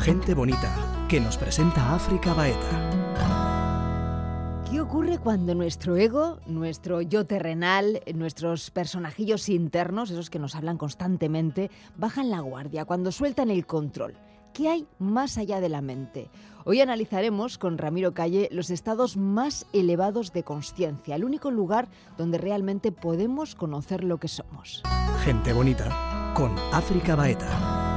Gente bonita, que nos presenta África Baeta. ¿Qué ocurre cuando nuestro ego, nuestro yo terrenal, nuestros personajillos internos, esos que nos hablan constantemente, bajan la guardia, cuando sueltan el control? ¿Qué hay más allá de la mente? Hoy analizaremos con Ramiro Calle los estados más elevados de conciencia, el único lugar donde realmente podemos conocer lo que somos. Gente bonita con África Baeta.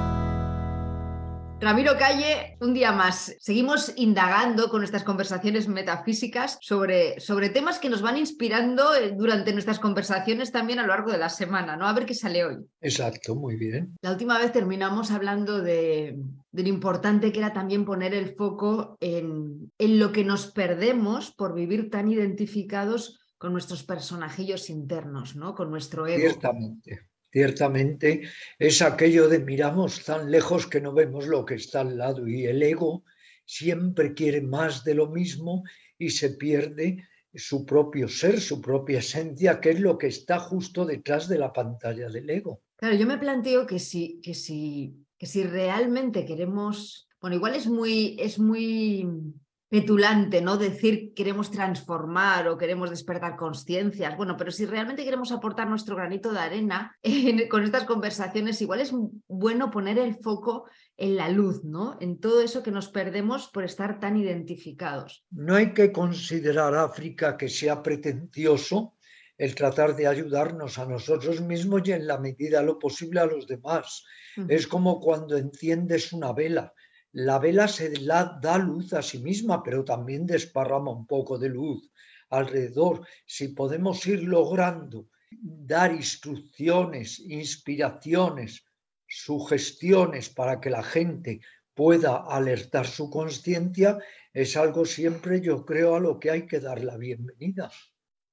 Ramiro Calle, un día más. Seguimos indagando con nuestras conversaciones metafísicas sobre, sobre temas que nos van inspirando eh, durante nuestras conversaciones también a lo largo de la semana, ¿no? A ver qué sale hoy. Exacto, muy bien. La última vez terminamos hablando de, lo importante que era también poner el foco en, en lo que nos perdemos por vivir tan identificados con nuestros personajillos internos, ¿no? Con nuestro ego. Ciertamente. Ciertamente es aquello de miramos tan lejos que no vemos lo que está al lado y el ego siempre quiere más de lo mismo y se pierde su propio ser, su propia esencia, que es lo que está justo detrás de la pantalla del ego. Claro, yo me planteo que si, que si, que si realmente queremos, bueno, igual es muy, es muy petulante, ¿no? Decir queremos transformar o queremos despertar conciencias. Bueno, pero si realmente queremos aportar nuestro granito de arena con estas conversaciones, igual es bueno poner el foco en la luz, ¿no? En todo eso que nos perdemos por estar tan identificados. No hay que considerar África que sea pretencioso el tratar de ayudarnos a nosotros mismos y en la medida de lo posible a los demás. Es como cuando enciendes una vela la vela se da luz a sí misma, pero también desparrama un poco de luz alrededor. Si podemos ir logrando dar instrucciones, inspiraciones, sugestiones para que la gente pueda alertar su conciencia, es algo siempre, yo creo, a lo que hay que dar la bienvenida.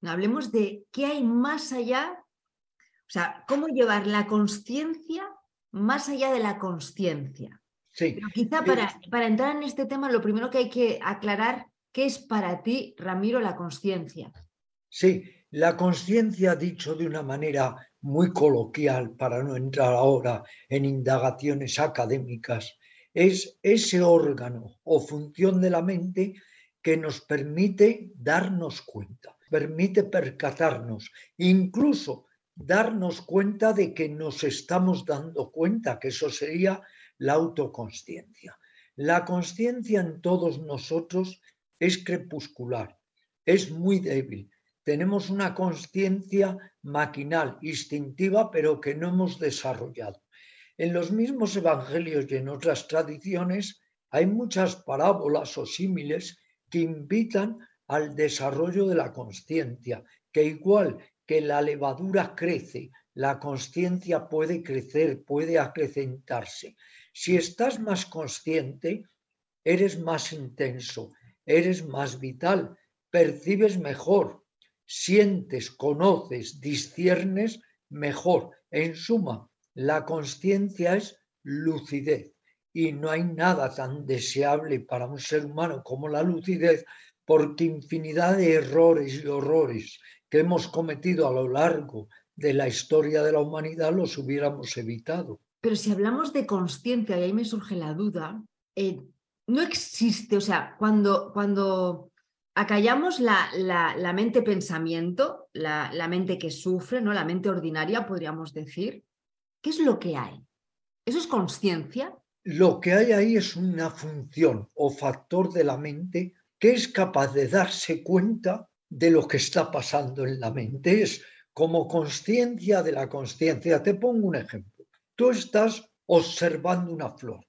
Hablemos de qué hay más allá, o sea, cómo llevar la conciencia más allá de la conciencia. Sí. quizá para, para entrar en este tema, lo primero que hay que aclarar, ¿qué es para ti, Ramiro, la conciencia? Sí, la conciencia, dicho de una manera muy coloquial, para no entrar ahora en indagaciones académicas, es ese órgano o función de la mente que nos permite darnos cuenta, permite percatarnos, incluso darnos cuenta de que nos estamos dando cuenta, que eso sería la autoconsciencia. La conciencia en todos nosotros es crepuscular, es muy débil. Tenemos una conciencia maquinal, instintiva, pero que no hemos desarrollado. En los mismos evangelios y en otras tradiciones hay muchas parábolas o símiles que invitan al desarrollo de la conciencia, que igual que la levadura crece, la conciencia puede crecer, puede acrecentarse. Si estás más consciente, eres más intenso, eres más vital, percibes mejor, sientes, conoces, disciernes mejor. En suma, la conciencia es lucidez y no hay nada tan deseable para un ser humano como la lucidez porque infinidad de errores y horrores que hemos cometido a lo largo de la historia de la humanidad los hubiéramos evitado. Pero si hablamos de conciencia, y ahí me surge la duda, eh, no existe, o sea, cuando, cuando acallamos la, la, mente pensamiento, la, la, mente que sufre, ¿no? la mente ordinaria, podríamos decir, ¿qué es lo que hay? ¿Eso es conciencia? Lo que hay ahí es una función o factor de la mente que es capaz de darse cuenta de lo que está pasando en la mente. Es como conciencia de la conciencia. Te pongo un ejemplo. Tú estás observando una flor,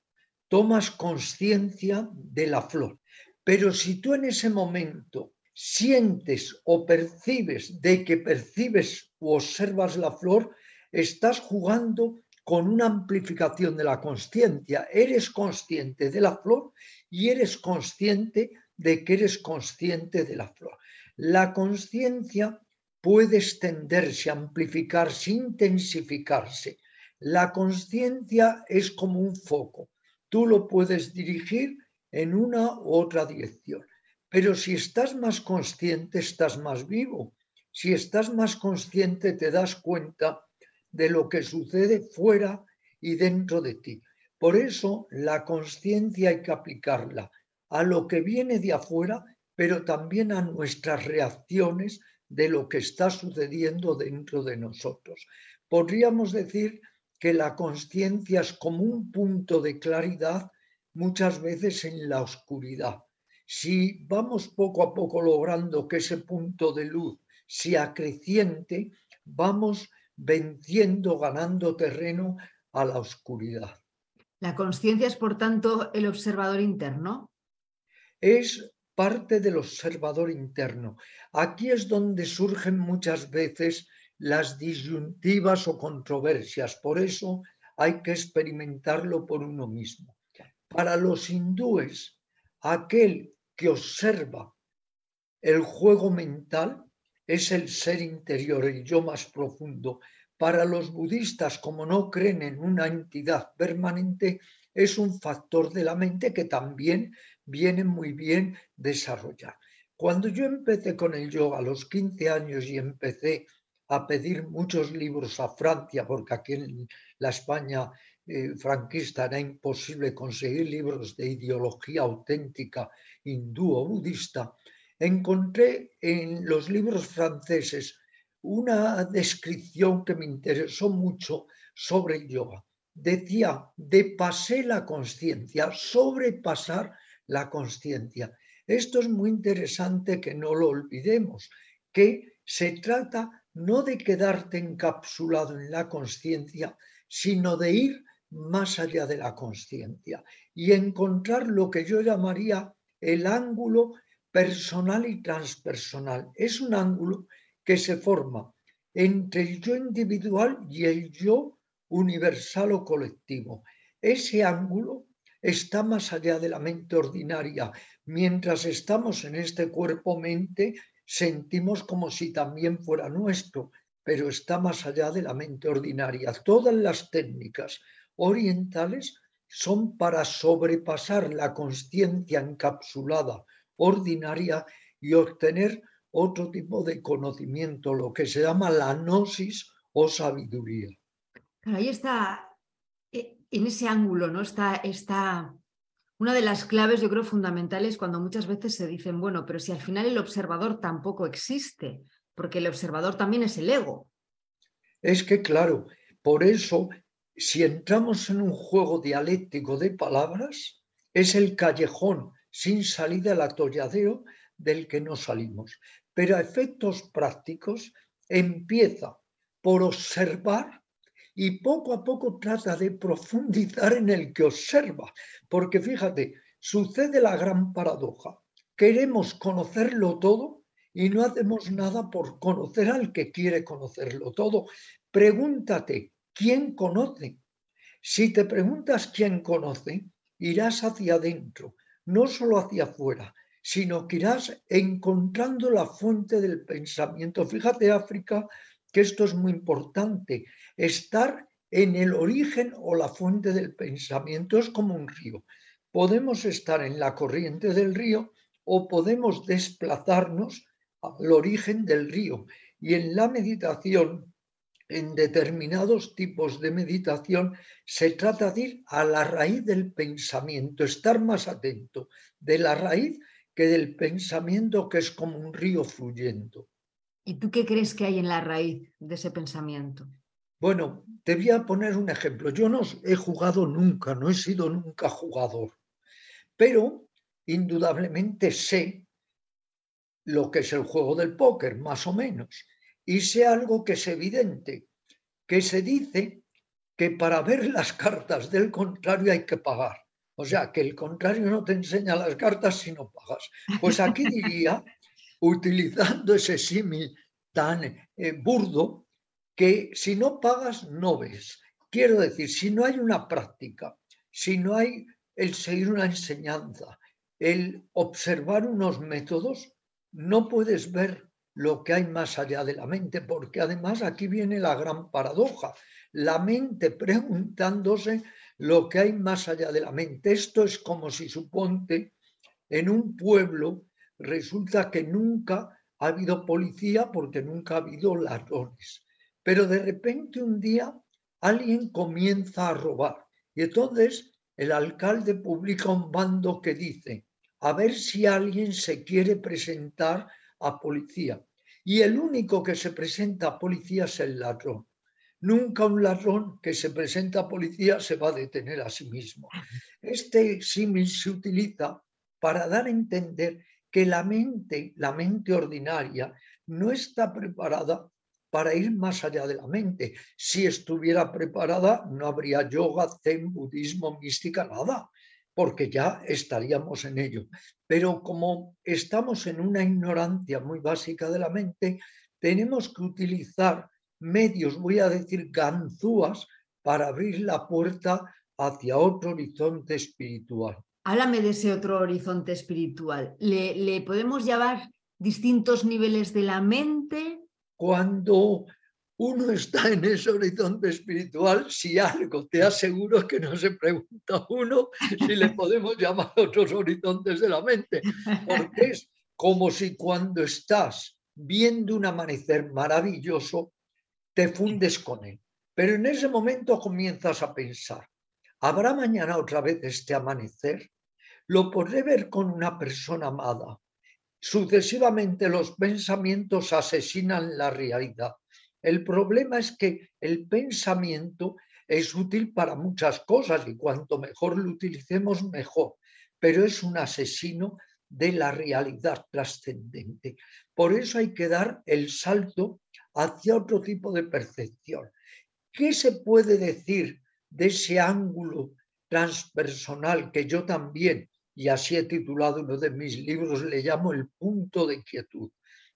tomas conciencia de la flor, pero si tú en ese momento sientes o percibes de que percibes o observas la flor, estás jugando con una amplificación de la conciencia. Eres consciente de la flor y eres consciente de que eres consciente de la flor. La conciencia puede extenderse, amplificarse, intensificarse. La conciencia es como un foco. Tú lo puedes dirigir en una u otra dirección. Pero si estás más consciente, estás más vivo. Si estás más consciente, te das cuenta de lo que sucede fuera y dentro de ti. Por eso la conciencia hay que aplicarla a lo que viene de afuera, pero también a nuestras reacciones de lo que está sucediendo dentro de nosotros. Podríamos decir que la conciencia es como un punto de claridad muchas veces en la oscuridad. Si vamos poco a poco logrando que ese punto de luz sea acreciente, vamos venciendo, ganando terreno a la oscuridad. La conciencia es, por tanto, el observador interno. Es parte del observador interno. Aquí es donde surgen muchas veces las disyuntivas o controversias. Por eso hay que experimentarlo por uno mismo. Para los hindúes, aquel que observa el juego mental es el ser interior, el yo más profundo. Para los budistas, como no creen en una entidad permanente, es un factor de la mente que también viene muy bien desarrollar. Cuando yo empecé con el yoga a los 15 años y empecé a pedir muchos libros a Francia, porque aquí en la España eh, franquista era imposible conseguir libros de ideología auténtica hindú o budista, encontré en los libros franceses una descripción que me interesó mucho sobre el yoga. Decía, de pasé la conciencia, sobrepasar la conciencia. Esto es muy interesante que no lo olvidemos, que se trata no de quedarte encapsulado en la conciencia, sino de ir más allá de la conciencia y encontrar lo que yo llamaría el ángulo personal y transpersonal. Es un ángulo que se forma entre el yo individual y el yo universal o colectivo. Ese ángulo está más allá de la mente ordinaria. Mientras estamos en este cuerpo-mente, sentimos como si también fuera nuestro, pero está más allá de la mente ordinaria. Todas las técnicas orientales son para sobrepasar la conciencia encapsulada ordinaria y obtener otro tipo de conocimiento, lo que se llama la gnosis o sabiduría. ahí está, e, en ese ángulo, ¿no? Está, está una de las claves, yo creo, fundamentales cuando muchas veces se dicen, bueno, pero si al final el observador tampoco existe, porque el observador también es el ego. Es que, claro, por eso, si entramos en un juego dialéctico de palabras, es el callejón sin salida al atolladero del que no salimos. Pero a efectos prácticos empieza por observar y poco a poco trata de profundizar en el que observa. Porque fíjate, sucede la gran paradoja. Queremos conocerlo todo y no hacemos nada por conocer al que quiere conocerlo todo. Pregúntate, ¿quién conoce? Si te preguntas quién conoce, irás hacia adentro, no solo hacia afuera, sino que irás encontrando la fuente del pensamiento. Fíjate, África, que esto es muy importante. Estar en el origen o la fuente del pensamiento es como un río. Podemos estar en la corriente del río o podemos desplazarnos al origen del río. Y en la meditación, en determinados tipos de meditación, se trata de ir a la raíz del pensamiento, estar más atento de la raíz que del pensamiento que es como un río fluyendo. ¿Y tú qué crees que hay en la raíz de ese pensamiento? Bueno, te voy a poner un ejemplo. Yo no he jugado nunca, no he sido nunca jugador, pero indudablemente sé lo que es el juego del póker, más o menos, y sé algo que es evidente, que se dice que para ver las cartas del contrario hay que pagar. O sea, que el contrario no te enseña las cartas si no pagas. Pues aquí diría, utilizando ese símil tan eh, burdo, que si no pagas, no ves. Quiero decir, si no hay una práctica, si no hay el seguir una enseñanza, el observar unos métodos, no puedes ver lo que hay más allá de la mente, porque además aquí viene la gran paradoja. La mente preguntándose lo que hay más allá de la mente. Esto es como si suponte en un pueblo resulta que nunca ha habido policía porque nunca ha habido ladrones. Pero de repente un día alguien comienza a robar y entonces el alcalde publica un bando que dice, a ver si alguien se quiere presentar a policía. Y el único que se presenta a policía es el ladrón. Nunca un ladrón que se presenta a policía se va a detener a sí mismo. Este símil se utiliza para dar a entender que la mente, la mente ordinaria, no está preparada para ir más allá de la mente. Si estuviera preparada, no habría yoga, zen, budismo, mística, nada, porque ya estaríamos en ello. Pero como estamos en una ignorancia muy básica de la mente, tenemos que utilizar medios, voy a decir ganzúas, para abrir la puerta hacia otro horizonte espiritual. Háblame de ese otro horizonte espiritual. ¿Le, podemos llamar distintos niveles de la mente? Cuando uno está en ese horizonte espiritual, si algo te aseguro que no se pregunta uno si le podemos llamar otros horizontes de la mente, porque es como si cuando estás viendo un amanecer maravilloso, te fundes con él. Pero en ese momento comienzas a pensar, ¿habrá mañana otra vez este amanecer? ¿Lo podré ver con una persona amada? Sucesivamente los pensamientos asesinan la realidad. El problema es que el pensamiento es útil para muchas cosas y cuanto mejor lo utilicemos, mejor, pero es un asesino de la realidad trascendente. Por eso hay que dar el salto hacia otro tipo de percepción. ¿Qué se puede decir de ese ángulo transpersonal que yo también, y así he titulado uno de mis libros, le llamo el punto de quietud,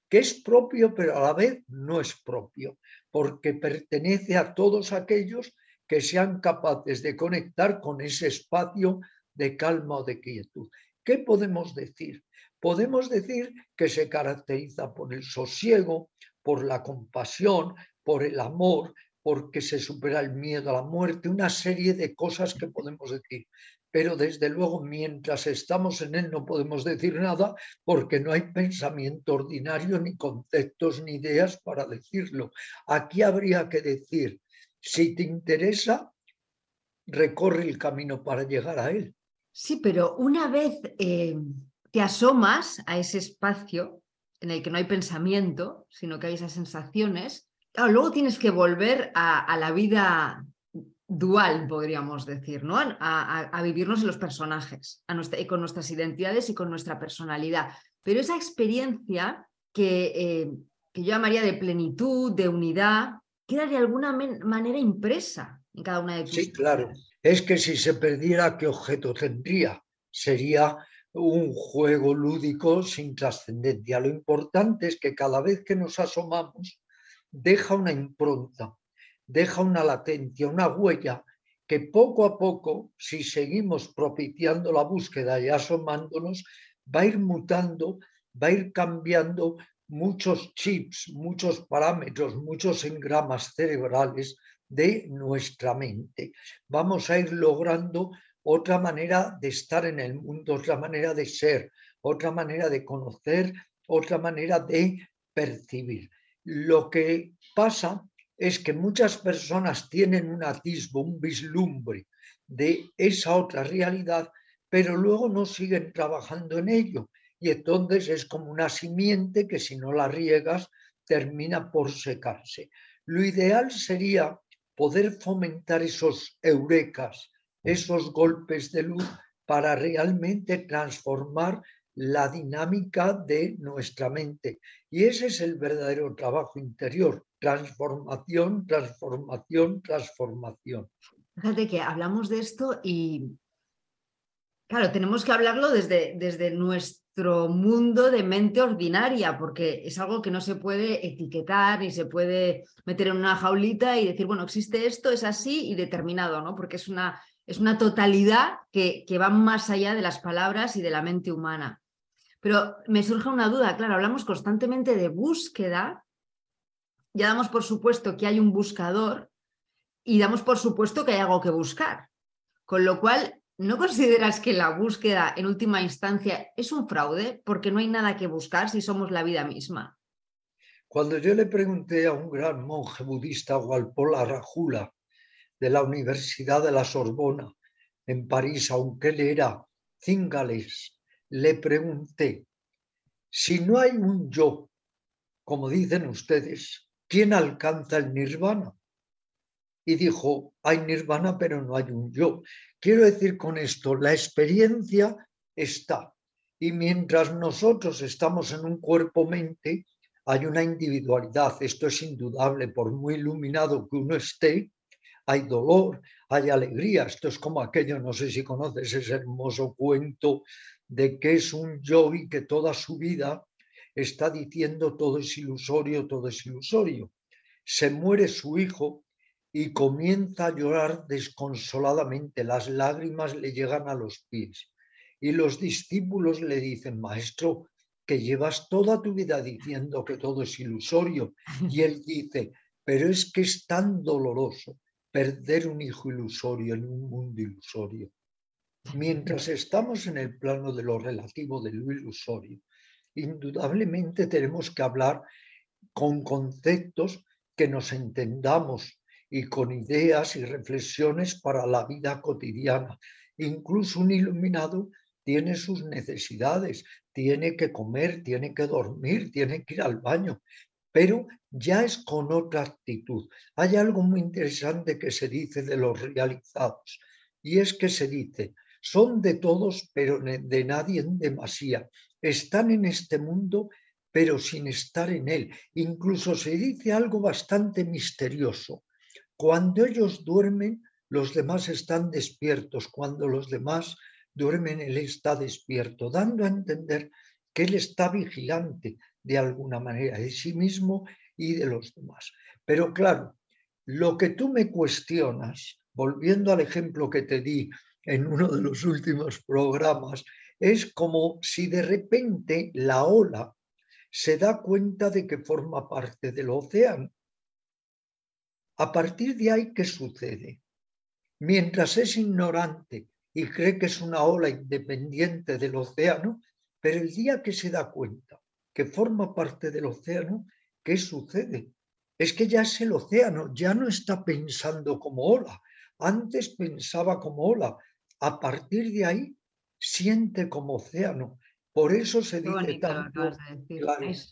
que es propio pero a la vez no es propio, porque pertenece a todos aquellos que sean capaces de conectar con ese espacio de calma o de quietud. ¿Qué podemos decir? Podemos decir que se caracteriza por el sosiego, por la compasión, por el amor, porque se supera el miedo a la muerte, una serie de cosas que podemos decir. Pero desde luego, mientras estamos en él, no podemos decir nada porque no hay pensamiento ordinario, ni conceptos, ni ideas para decirlo. Aquí habría que decir, si te interesa, recorre el camino para llegar a él. Sí, pero una vez eh, te asomas a ese espacio, en el que no hay pensamiento, sino que hay esas sensaciones, luego tienes que volver a, la vida dual, podríamos decir, ¿no? A, vivirnos en los personajes, a nuestra, y con nuestras identidades y con nuestra personalidad. Pero esa experiencia que, eh, que yo llamaría de plenitud, de unidad, queda de alguna manera impresa en cada una de tus Sí, claro. Es que si se perdiera, ¿qué objeto tendría? Sería un juego lúdico sin trascendencia. Lo importante es que cada vez que nos asomamos deja una impronta, deja una latencia, una huella que poco a poco, si seguimos propiciando la búsqueda y asomándonos, va a ir mutando, va a ir cambiando muchos chips, muchos parámetros, muchos engramas cerebrales de nuestra mente. Vamos a ir logrando otra manera de estar en el mundo, otra manera de ser, otra manera de conocer, otra manera de percibir. Lo que pasa es que muchas personas tienen un atisbo, un vislumbre de esa otra realidad, pero luego no siguen trabajando en ello. Y entonces es como una simiente que si no la riegas termina por secarse. Lo ideal sería poder fomentar esos eurekas, esos golpes de luz para realmente transformar la dinámica de nuestra mente. Y ese es el verdadero trabajo interior, transformación, transformación, transformación. Fíjate que hablamos de esto y, claro, tenemos que hablarlo desde, desde nuestro mundo de mente ordinaria, porque es algo que no se puede etiquetar ni se puede meter en una jaulita y decir, bueno, existe esto, es así y determinado, ¿no? Porque es una es una totalidad que, que va más allá de las palabras y de la mente humana. Pero me surge una duda, claro, hablamos constantemente de búsqueda, ya damos por supuesto que hay un buscador y damos por supuesto que hay algo que buscar. Con lo cual, ¿no consideras que la búsqueda en última instancia es un fraude porque no hay nada que buscar si somos la vida misma? Cuando yo le pregunté a un gran monje budista, Walpola Rajula, de la Universidad de la Sorbona, en París, aunque él era cingales, le pregunté, si no hay un yo, como dicen ustedes, ¿quién alcanza el nirvana? Y dijo, hay nirvana, pero no hay un yo. Quiero decir con esto, la experiencia está. Y mientras nosotros estamos en un cuerpo-mente, hay una individualidad. Esto es indudable, por muy iluminado que uno esté, hay dolor, hay alegría. Esto es como aquello, no sé si conoces ese hermoso cuento de que es un yogi que toda su vida está diciendo todo es ilusorio, todo es ilusorio. Se muere su hijo y comienza a llorar desconsoladamente. Las lágrimas le llegan a los pies. Y los discípulos le dicen, maestro, que llevas toda tu vida diciendo que todo es ilusorio. Y él dice, pero es que es tan doloroso perder un hijo ilusorio en un mundo ilusorio. Mientras estamos en el plano de lo relativo, de lo ilusorio, indudablemente tenemos que hablar con conceptos que nos entendamos y con ideas y reflexiones para la vida cotidiana. Incluso un iluminado tiene sus necesidades, tiene que comer, tiene que dormir, tiene que ir al baño, pero ya es con otra actitud. Hay algo muy interesante que se dice de los realizados, y es que se dice, son de todos, pero de nadie en demasía. Están en este mundo, pero sin estar en él. Incluso se dice algo bastante misterioso. Cuando ellos duermen, los demás están despiertos. Cuando los demás duermen, él está despierto, dando a entender que él está vigilante, de alguna manera de sí mismo y de los demás. Pero claro, lo que tú me cuestionas, volviendo al ejemplo que te di en uno de los últimos programas, es como si de repente la ola se da cuenta de que forma parte del océano. A partir de ahí, ¿qué sucede? Mientras es ignorante y cree que es una ola independiente del océano, pero el día que se da cuenta que forma parte del océano, ¿qué sucede? Es que ya es el océano, ya no está pensando como ola. Antes pensaba como ola. A partir de ahí siente como océano. Por eso se dice tanto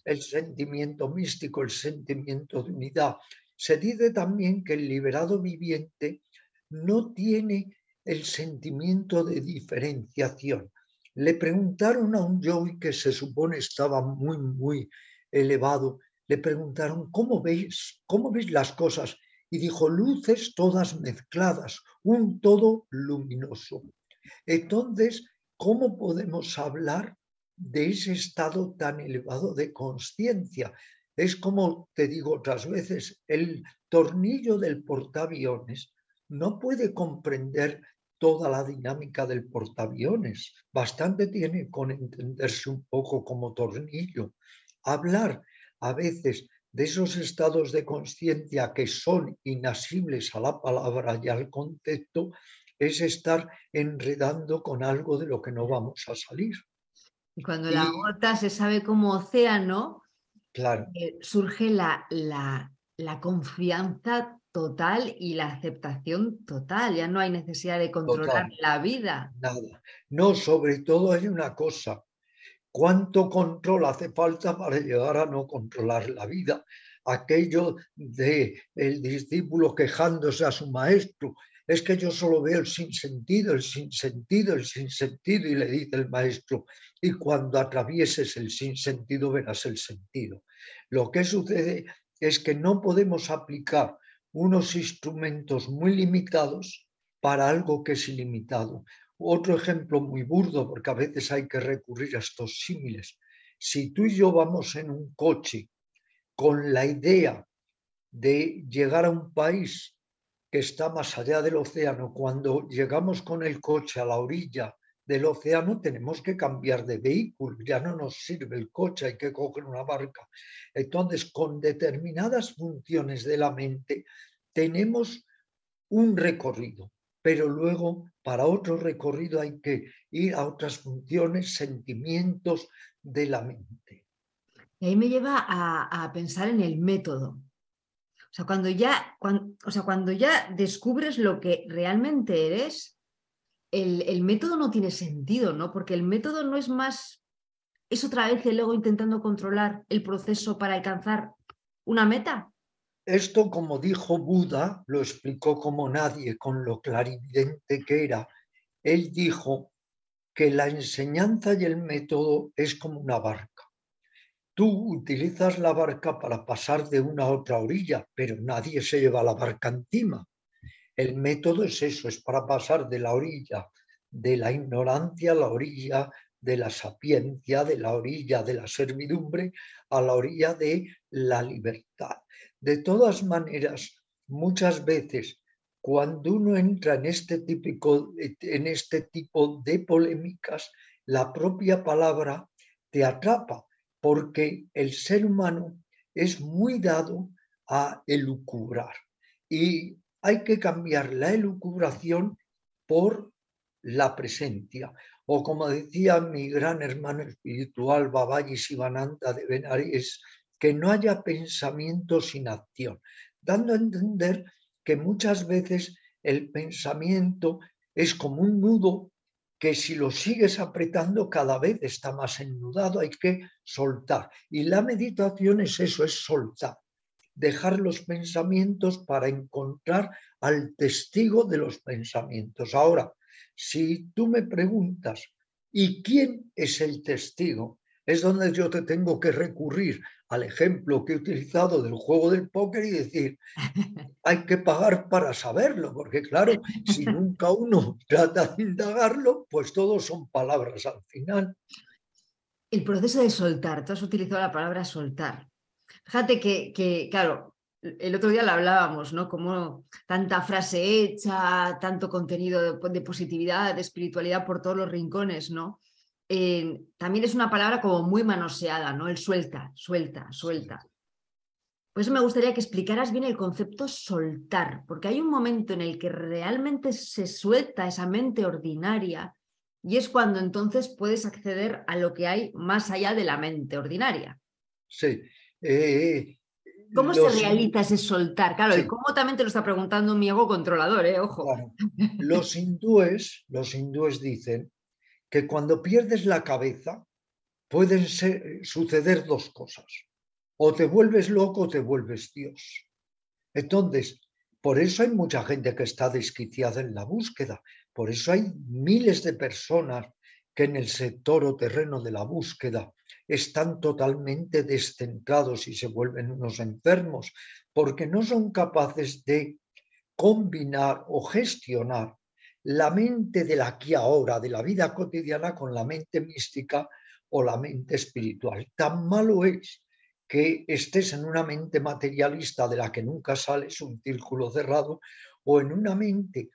el sentimiento místico, el sentimiento de unidad. Se dice también que el liberado viviente no tiene el sentimiento de diferenciación le preguntaron a un yogi que se supone estaba muy, muy elevado, le preguntaron, ¿cómo veis, cómo veis las cosas? Y dijo, luces todas mezcladas, un todo luminoso. Entonces, ¿cómo podemos hablar de ese estado tan elevado de conciencia? Es como te digo otras veces, el tornillo del portaaviones no puede comprender toda la dinámica del portaaviones. Bastante tiene con entenderse un poco como tornillo. Hablar a veces de esos estados de conciencia que son inasibles a la palabra y al concepto es estar enredando con algo de lo que no vamos a salir. Y cuando la gota se sabe como océano, claro. Eh, surge la, la, la confianza total y la aceptación total. Ya no hay necesidad de controlar la vida. Nada. No, sobre todo hay una cosa. ¿Cuánto control hace falta para llegar a no controlar la vida? Aquello de el discípulo quejándose a su maestro. Es que yo solo veo el sinsentido, el sinsentido, el sinsentido, y le dice el maestro, y cuando atravieses el sinsentido verás el sentido. Lo que sucede es que no podemos aplicar unos instrumentos muy limitados para algo que es ilimitado. Otro ejemplo muy burdo, porque a veces hay que recurrir a estos símiles. Si tú y yo vamos en un coche con la idea de llegar a un país que está más allá del océano, cuando llegamos con el coche a la orilla del océano tenemos que cambiar de vehículo, ya no nos sirve el coche, hay que coger una barca. Entonces, con determinadas funciones de la mente tenemos un recorrido, pero luego para otro recorrido hay que ir a otras funciones, sentimientos de la mente. Y ahí me lleva a, pensar en el método. O sea, cuando ya, o sea, cuando ya descubres lo que realmente eres, el, método no tiene sentido, ¿no? Porque el método no es más, es otra vez el ego intentando controlar el proceso para alcanzar una meta. Esto, como dijo Buda, lo explicó como nadie, con lo clarividente que era. Él dijo que la enseñanza y el método es como una barca. Tú utilizas la barca para pasar de una a otra orilla, pero nadie se lleva la barca encima. El método es eso, es para pasar de la orilla de la ignorancia a la orilla de la sapiencia, de la orilla de la servidumbre a la orilla de la libertad. De todas maneras, muchas veces cuando uno entra en este, en este tipo de polémicas, la propia palabra te atrapa, porque el ser humano es muy dado a elucubrar. Y hay que cambiar la elucubración por la presencia. O como decía mi gran hermano espiritual Babaji Sivananda de Benares, que no haya pensamiento sin acción, dando a entender que muchas veces el pensamiento es como un nudo que si lo sigues apretando cada vez está más ennudado, hay que soltar. Y la meditación es eso, es soltar, dejar los pensamientos para encontrar al testigo de los pensamientos. Ahora, si tú me preguntas, ¿y quién es el testigo? Es donde yo te tengo que recurrir al ejemplo que he utilizado del juego del póker y decir, hay que pagar para saberlo, porque claro, si nunca uno trata de indagarlo, pues todos son palabras al final. El proceso de soltar, tú has utilizado la palabra soltar. Fíjate que, que claro, el otro día lo hablábamos, ¿no? Como tanta frase hecha, tanto contenido de, de positividad, de espiritualidad por todos los rincones, ¿no? también es una palabra como muy manoseada, ¿no? El suelta, suelta, suelta. Por eso me gustaría que explicaras bien el concepto soltar, porque hay un momento en el que realmente se suelta esa mente ordinaria y es cuando entonces puedes acceder a lo que hay más allá de la mente ordinaria. Sí. Eh, ¿Cómo se realiza ese soltar? Claro, y cómo también te lo está preguntando mi ego controlador, ¿eh? Ojo. Los hindúes, los hindúes dicen que cuando pierdes la cabeza pueden suceder dos cosas. O te vuelves loco o te vuelves Dios. Entonces, por eso hay mucha gente que está desquiciada en la búsqueda. Por eso hay miles de personas que en el sector o terreno de la búsqueda están totalmente descentrados y se vuelven unos enfermos, porque no son capaces de combinar o gestionar la mente del aquí ahora, de la vida cotidiana, con la mente mística o la mente espiritual. Tan malo es que estés en una mente materialista de la que nunca sales, un círculo cerrado, o en una mente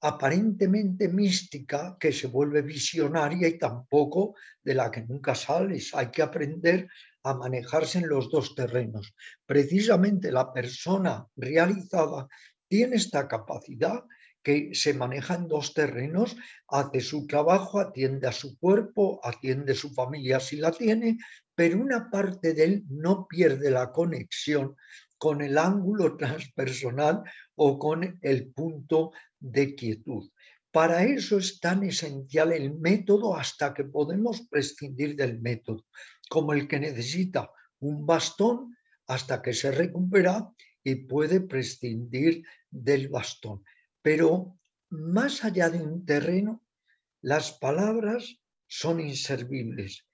aparentemente mística que se vuelve visionaria y tampoco de la que nunca sales. Hay que aprender a manejarse en los dos terrenos. Precisamente la persona realizada tiene esta capacidad que se maneja en dos terrenos, hace su trabajo, atiende a su cuerpo, atiende a su familia si la tiene, pero una parte de él no pierde la conexión con el ángulo transpersonal o con el punto de quietud. Para eso es tan esencial el método hasta que podemos prescindir del método, como el que necesita un bastón hasta que se recupera y puede prescindir del bastón. Pero más allá de un terreno, las palabras son inservibles.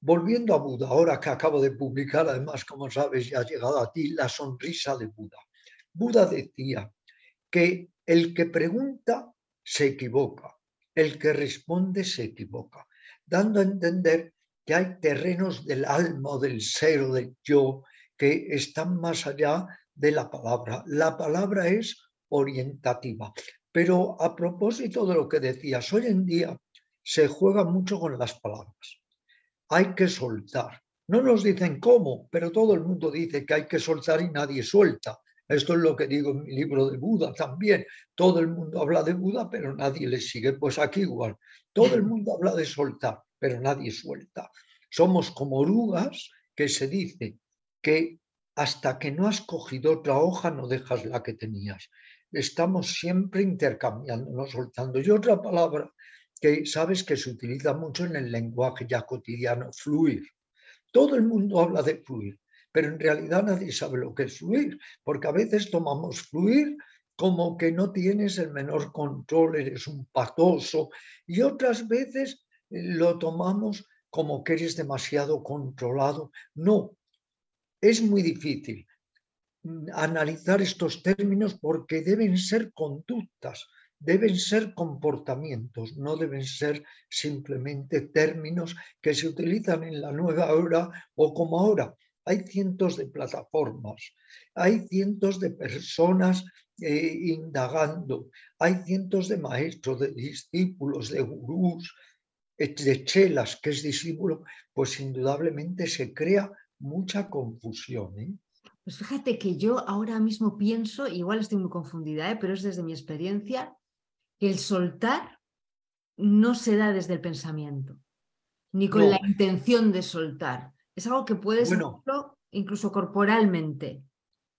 Volviendo a Buda, ahora que acabo de publicar, además, como sabes, ya ha llegado a ti la sonrisa de Buda. Buda decía que el que pregunta se equivoca, el que responde se equivoca, dando a entender que hay terrenos del alma del ser del yo que están más allá de la palabra. La palabra es orientativa. Pero a propósito de lo que decías, hoy en día se juega mucho con las palabras. Hay que soltar. No nos dicen cómo, pero todo el mundo dice que hay que soltar y nadie suelta. Esto es lo que digo en mi libro de Buda también. Todo el mundo habla de Buda, pero nadie le sigue. Pues aquí igual. Todo el mundo habla de soltar, pero nadie suelta. Somos como orugas que se dice que hasta que no has cogido otra hoja no dejas la que tenías. estamos siempre intercambiando, no soltando. Y otra palabra que sabes que se utiliza mucho en el lenguaje ya cotidiano, fluir. Todo el mundo habla de fluir, pero en realidad nadie sabe lo que es fluir, porque a veces tomamos fluir como que no tienes el menor control, eres un patoso, y otras veces eh, lo tomamos como que eres demasiado controlado. No, es muy difícil mm, analizar estos términos porque deben ser conductas, deben ser comportamientos, no deben ser simplemente términos que se utilizan en la nueva hora o como ahora. Hay cientos de plataformas, hay cientos de personas eh, indagando, hay cientos de maestros, de discípulos, de gurús, de chelas, que es discípulo, pues indudablemente se crea mucha confusión. ¿eh? Pues fíjate que yo ahora mismo pienso, igual estoy muy confundida, ¿eh? pero es desde mi experiencia, que el soltar no se da desde el pensamiento, ni con la intención de soltar. Es algo que puedes bueno, incluso corporalmente.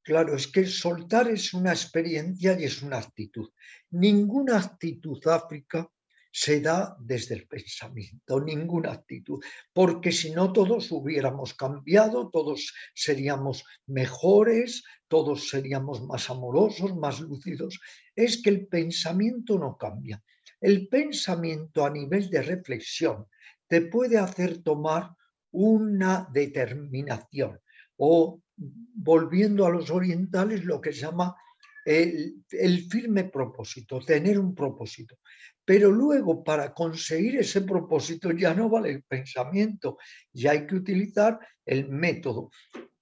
Claro, es que soltar es una experiencia y es una actitud. Ninguna actitud África se da desde el pensamiento, ninguna actitud, porque si no todos hubiéramos cambiado, todos seríamos mejores, todos seríamos más amorosos, más lúcidos. Es que el pensamiento no cambia. El pensamiento a nivel de reflexión te puede hacer tomar una determinación o volviendo a los orientales lo que se llama el, el, firme propósito, tener un propósito. Pero luego para conseguir ese propósito ya no vale el pensamiento, ya hay que utilizar el método.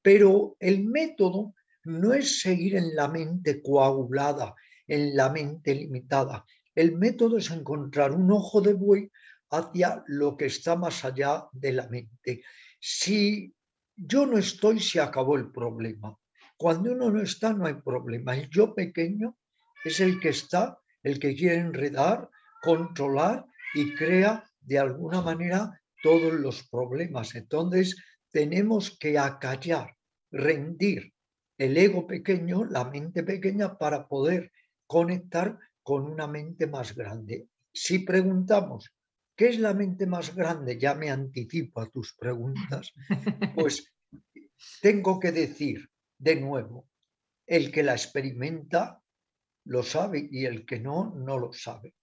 Pero el método no es seguir en la mente coagulada, en la mente limitada. El método es encontrar un ojo de buey hacia lo que está más allá de la mente. Si yo no estoy, se acabó el problema. Cuando uno no está, no hay problema. El yo pequeño es el que está, el que quiere enredar, controlar y crea de alguna manera todos los problemas. Entonces tenemos que acallar, rendir el ego pequeño, la mente pequeña, para poder conectar con una mente más grande. Si preguntamos, ¿qué es la mente más grande? Ya me anticipo a tus preguntas. Pues tengo que decir de nuevo, el que la experimenta lo sabe y el que no, no lo sabe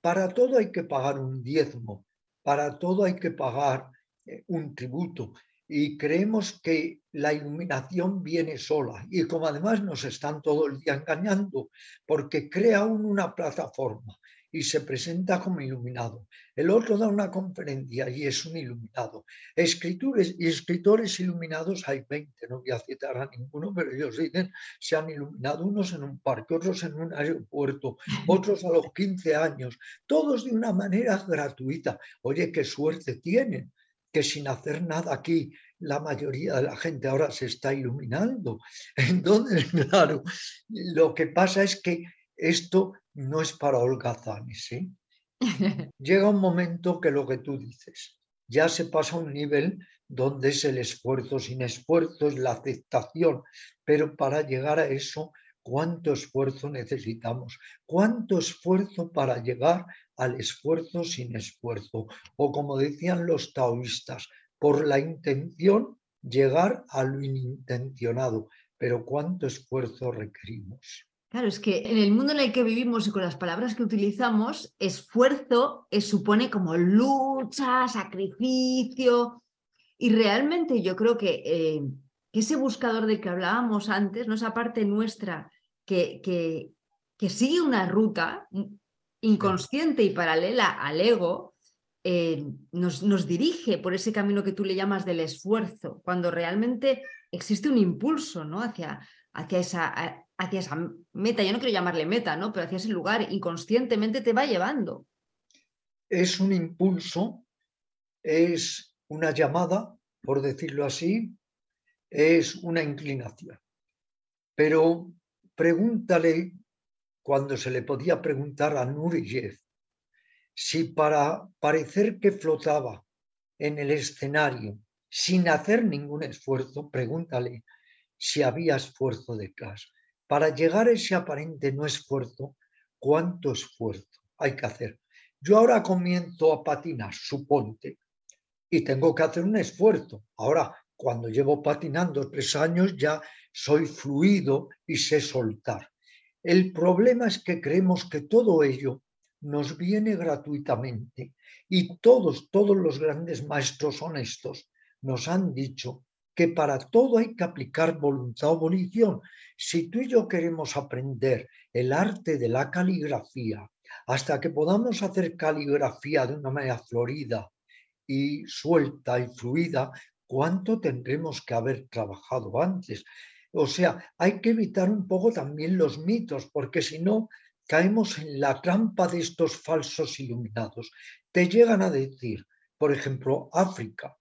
para todo hay que pagar un diezmo, para todo hay que pagar eh, un tributo. Y creemos que la iluminación viene sola. Y como además nos están todo el día engañando, porque crea una plataforma y se presenta como iluminado. El otro da una conferencia y es un iluminado. Escritores y escritores iluminados hay 20, no voy a citar a ninguno, pero ellos dicen se han iluminado unos en un parque, otros en un aeropuerto, otros a los 15 años, todos de una manera gratuita. Oye, qué suerte tienen que sin hacer nada aquí la mayoría de la gente ahora se está iluminando. Entonces, claro, lo que pasa es que esto no es para holgazanes. ¿eh? Llega un momento que lo que tú dices, ya se pasa a un nivel donde es el esfuerzo sin esfuerzo, es la aceptación, pero para llegar a eso, ¿cuánto esfuerzo necesitamos? ¿Cuánto esfuerzo para llegar al esfuerzo sin esfuerzo? O como decían los taoístas, por la intención llegar a lo inintencionado, pero ¿cuánto esfuerzo requerimos? Claro, es que en el mundo en el que vivimos y con las palabras que utilizamos, esfuerzo supone como lucha, sacrificio. Y realmente yo creo eh, que, ese buscador del que hablábamos antes, ¿no? esa parte nuestra que, que, que sigue una ruta inconsciente y paralela al ego, eh, nos, nos, dirige por ese camino que tú le llamas del esfuerzo, cuando realmente existe un impulso ¿no? hacia, hacia esa, hacia esa meta, yo no quiero llamarle meta, ¿no? Pero hacia ese lugar, inconscientemente te va llevando. Es un impulso, es una llamada, por decirlo así, es una inclinación. Pero pregúntale, cuando se le podía preguntar a Nureyev, si para parecer que flotaba en el escenario sin hacer ningún esfuerzo, pregúntale si había esfuerzo detrás para llegar a ese aparente no esfuerzo, ¿cuánto esfuerzo hay que hacer? Yo ahora comienzo a patinar, suponte, y tengo que hacer un esfuerzo. Ahora, cuando llevo patinando tres años, ya soy fluido y sé soltar. El problema es que creemos que todo ello nos viene gratuitamente y todos, todos los grandes maestros honestos nos han dicho que para todo hay que aplicar voluntad o volición. Si tú y yo queremos aprender el arte de la caligrafía, hasta que podamos hacer caligrafía de una manera florida y suelta y fluida, ¿cuánto tendremos que haber trabajado antes? O sea, hay que evitar un poco también los mitos, porque si no, caemos en la trampa de estos falsos iluminados. Te llegan a decir, por ejemplo, África,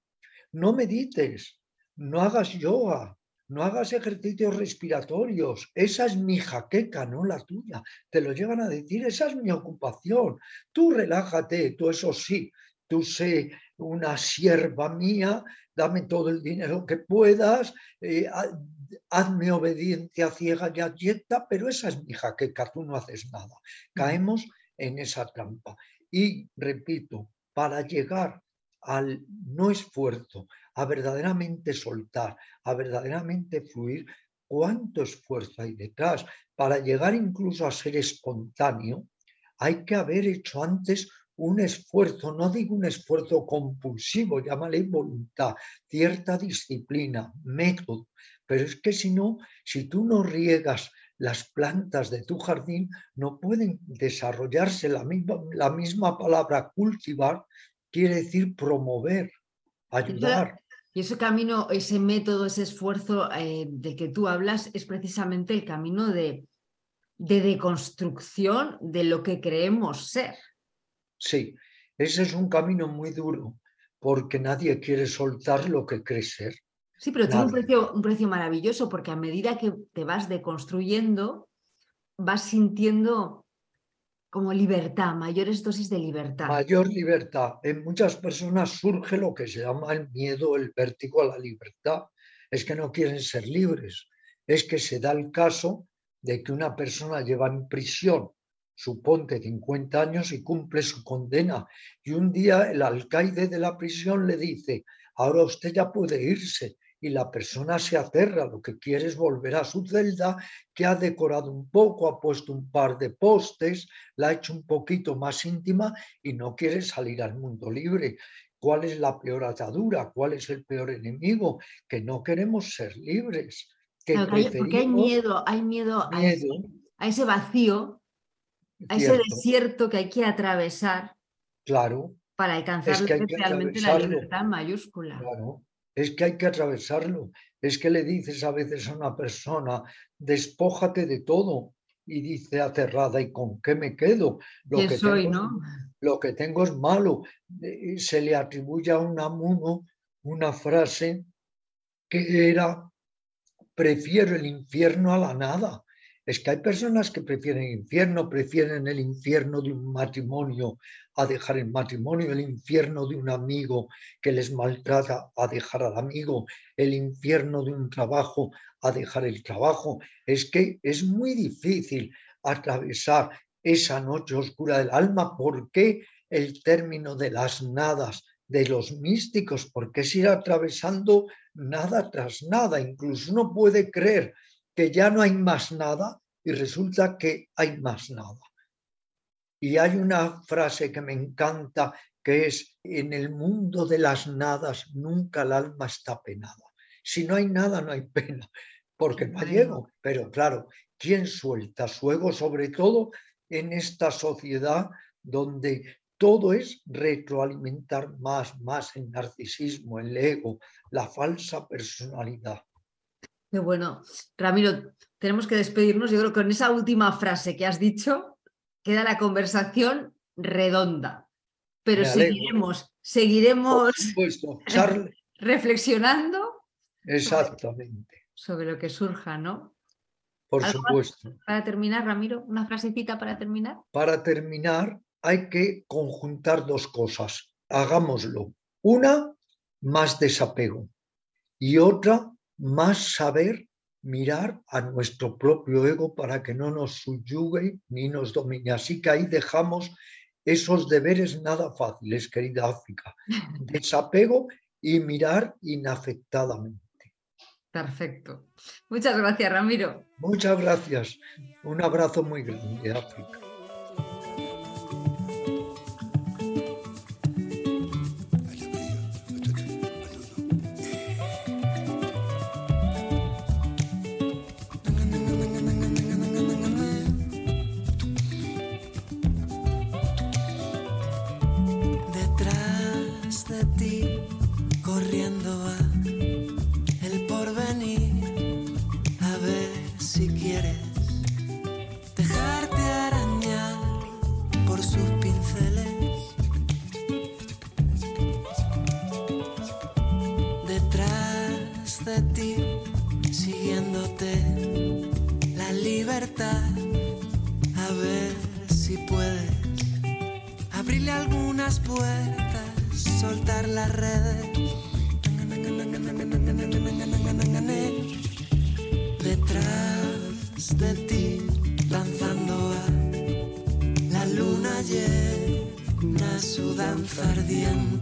no medites, no hagas yoga, no hagas ejercicios respiratorios, esa es mi jaqueca, no la tuya. Te lo llegan a decir, esa es mi ocupación. Tú relájate, tú eso sí, tú sé una sierva mía, dame todo el dinero que puedas, eh, hazme obediencia ciega y abyecta, pero esa es mi jaqueca, tú no haces nada. Caemos en esa trampa. Y repito, para llegar al no esfuerzo, a verdaderamente soltar, a verdaderamente fluir, cuánto esfuerzo hay detrás. Para llegar incluso a ser espontáneo, hay que haber hecho antes un esfuerzo, no digo un esfuerzo compulsivo, llámale voluntad, cierta disciplina, método, pero es que si no, si tú no riegas las plantas de tu jardín, no pueden desarrollarse. La misma, la misma palabra cultivar quiere decir promover, ayudar. Y ese camino, ese método, ese esfuerzo eh, de que tú hablas es precisamente el camino de, de deconstrucción de lo que creemos ser. Sí, ese es un camino muy duro porque nadie quiere soltar lo que cree ser. Sí, pero tiene un precio, un precio maravilloso porque a medida que te vas deconstruyendo, vas sintiendo como libertad, mayores dosis de libertad. Mayor libertad. En muchas personas surge lo que se llama el miedo, el vértigo a la libertad. Es que no quieren ser libres. Es que se da el caso de que una persona lleva en prisión, suponte 50 años y cumple su condena. Y un día el alcaide de la prisión le dice, ahora usted ya puede irse y la persona se aterra, lo que quiere es volver a su celda, que ha decorado un poco, ha puesto un par de postes, la ha hecho un poquito más íntima y no quiere salir al mundo libre. ¿Cuál es la peor atadura? ¿Cuál es el peor enemigo? Que no queremos ser libres. Que porque hay miedo, hay miedo, a, ese, vacío, a ese desierto que hay que atravesar. Claro. Para alcanzar realmente la libertad mayúscula. Claro es que hay que atravesarlo. Es que le dices a veces a una persona, despójate de todo. Y dice aterrada, ¿y con qué me quedo? Lo, que, soy, tengo, ¿no? lo que tengo es malo. Eh, se le atribuye a un amuno una frase que era, prefiero el infierno a la nada. Es que hay personas que prefieren infierno, prefieren el infierno de un matrimonio a dejar el matrimonio, el infierno de un amigo que les maltrata a dejar al amigo, el infierno de un trabajo a dejar el trabajo. Es que es muy difícil atravesar esa noche oscura del alma. ¿Por qué el término de las nadas de los místicos? Porque es ir atravesando nada tras nada. Incluso uno puede creer que ya no hay más nada y resulta que hay más nada. Y hay una frase que me encanta que es, en el mundo de las nadas nunca el alma está penada. Si no hay nada, no hay pena, porque no llego. Pero claro, ¿quién suelta su ego? Sobre todo en esta sociedad donde todo es retroalimentar más, más el narcisismo, el ego, la falsa personalidad. Qué bueno. Ramiro, tenemos que despedirnos. Yo creo que con esa última frase que has dicho queda la conversación redonda. Pero seguiremos, seguiremos reflexionando Exactamente. Sobre, lo que surja, ¿no? Por supuesto. Para terminar, Ramiro, una frasecita para terminar. Para terminar, hay que conjuntar dos cosas. Hagámoslo. Una, más desapego. Y otra, más saber mirar a nuestro propio ego para que no nos subyugue ni nos domine. Así que ahí dejamos esos deberes nada fáciles, querida África. Desapego y mirar inafectadamente. Perfecto. Muchas gracias, Ramiro. Muchas gracias. Un abrazo muy grande, África. soltar las redes. Detrás de ti, danzando a la luna llena su danza ardiente.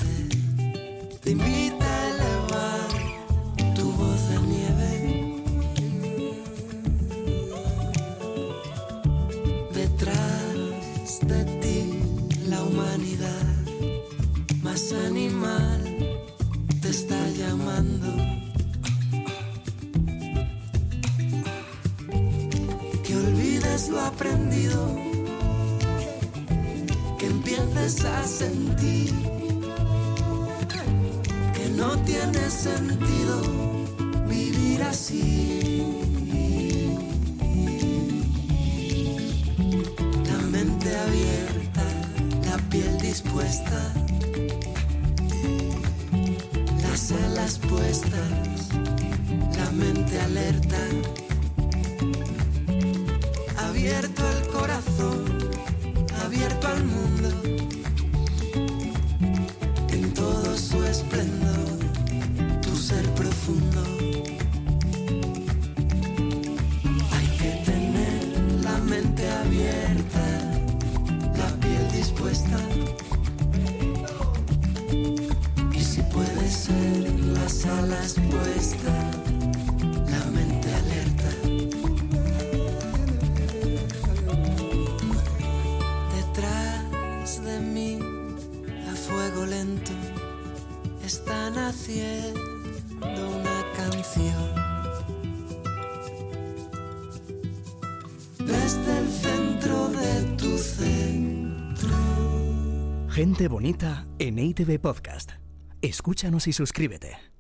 las alas puestas, la mente alerta. Bonita en ITV Podcast. Escúchanos y suscríbete.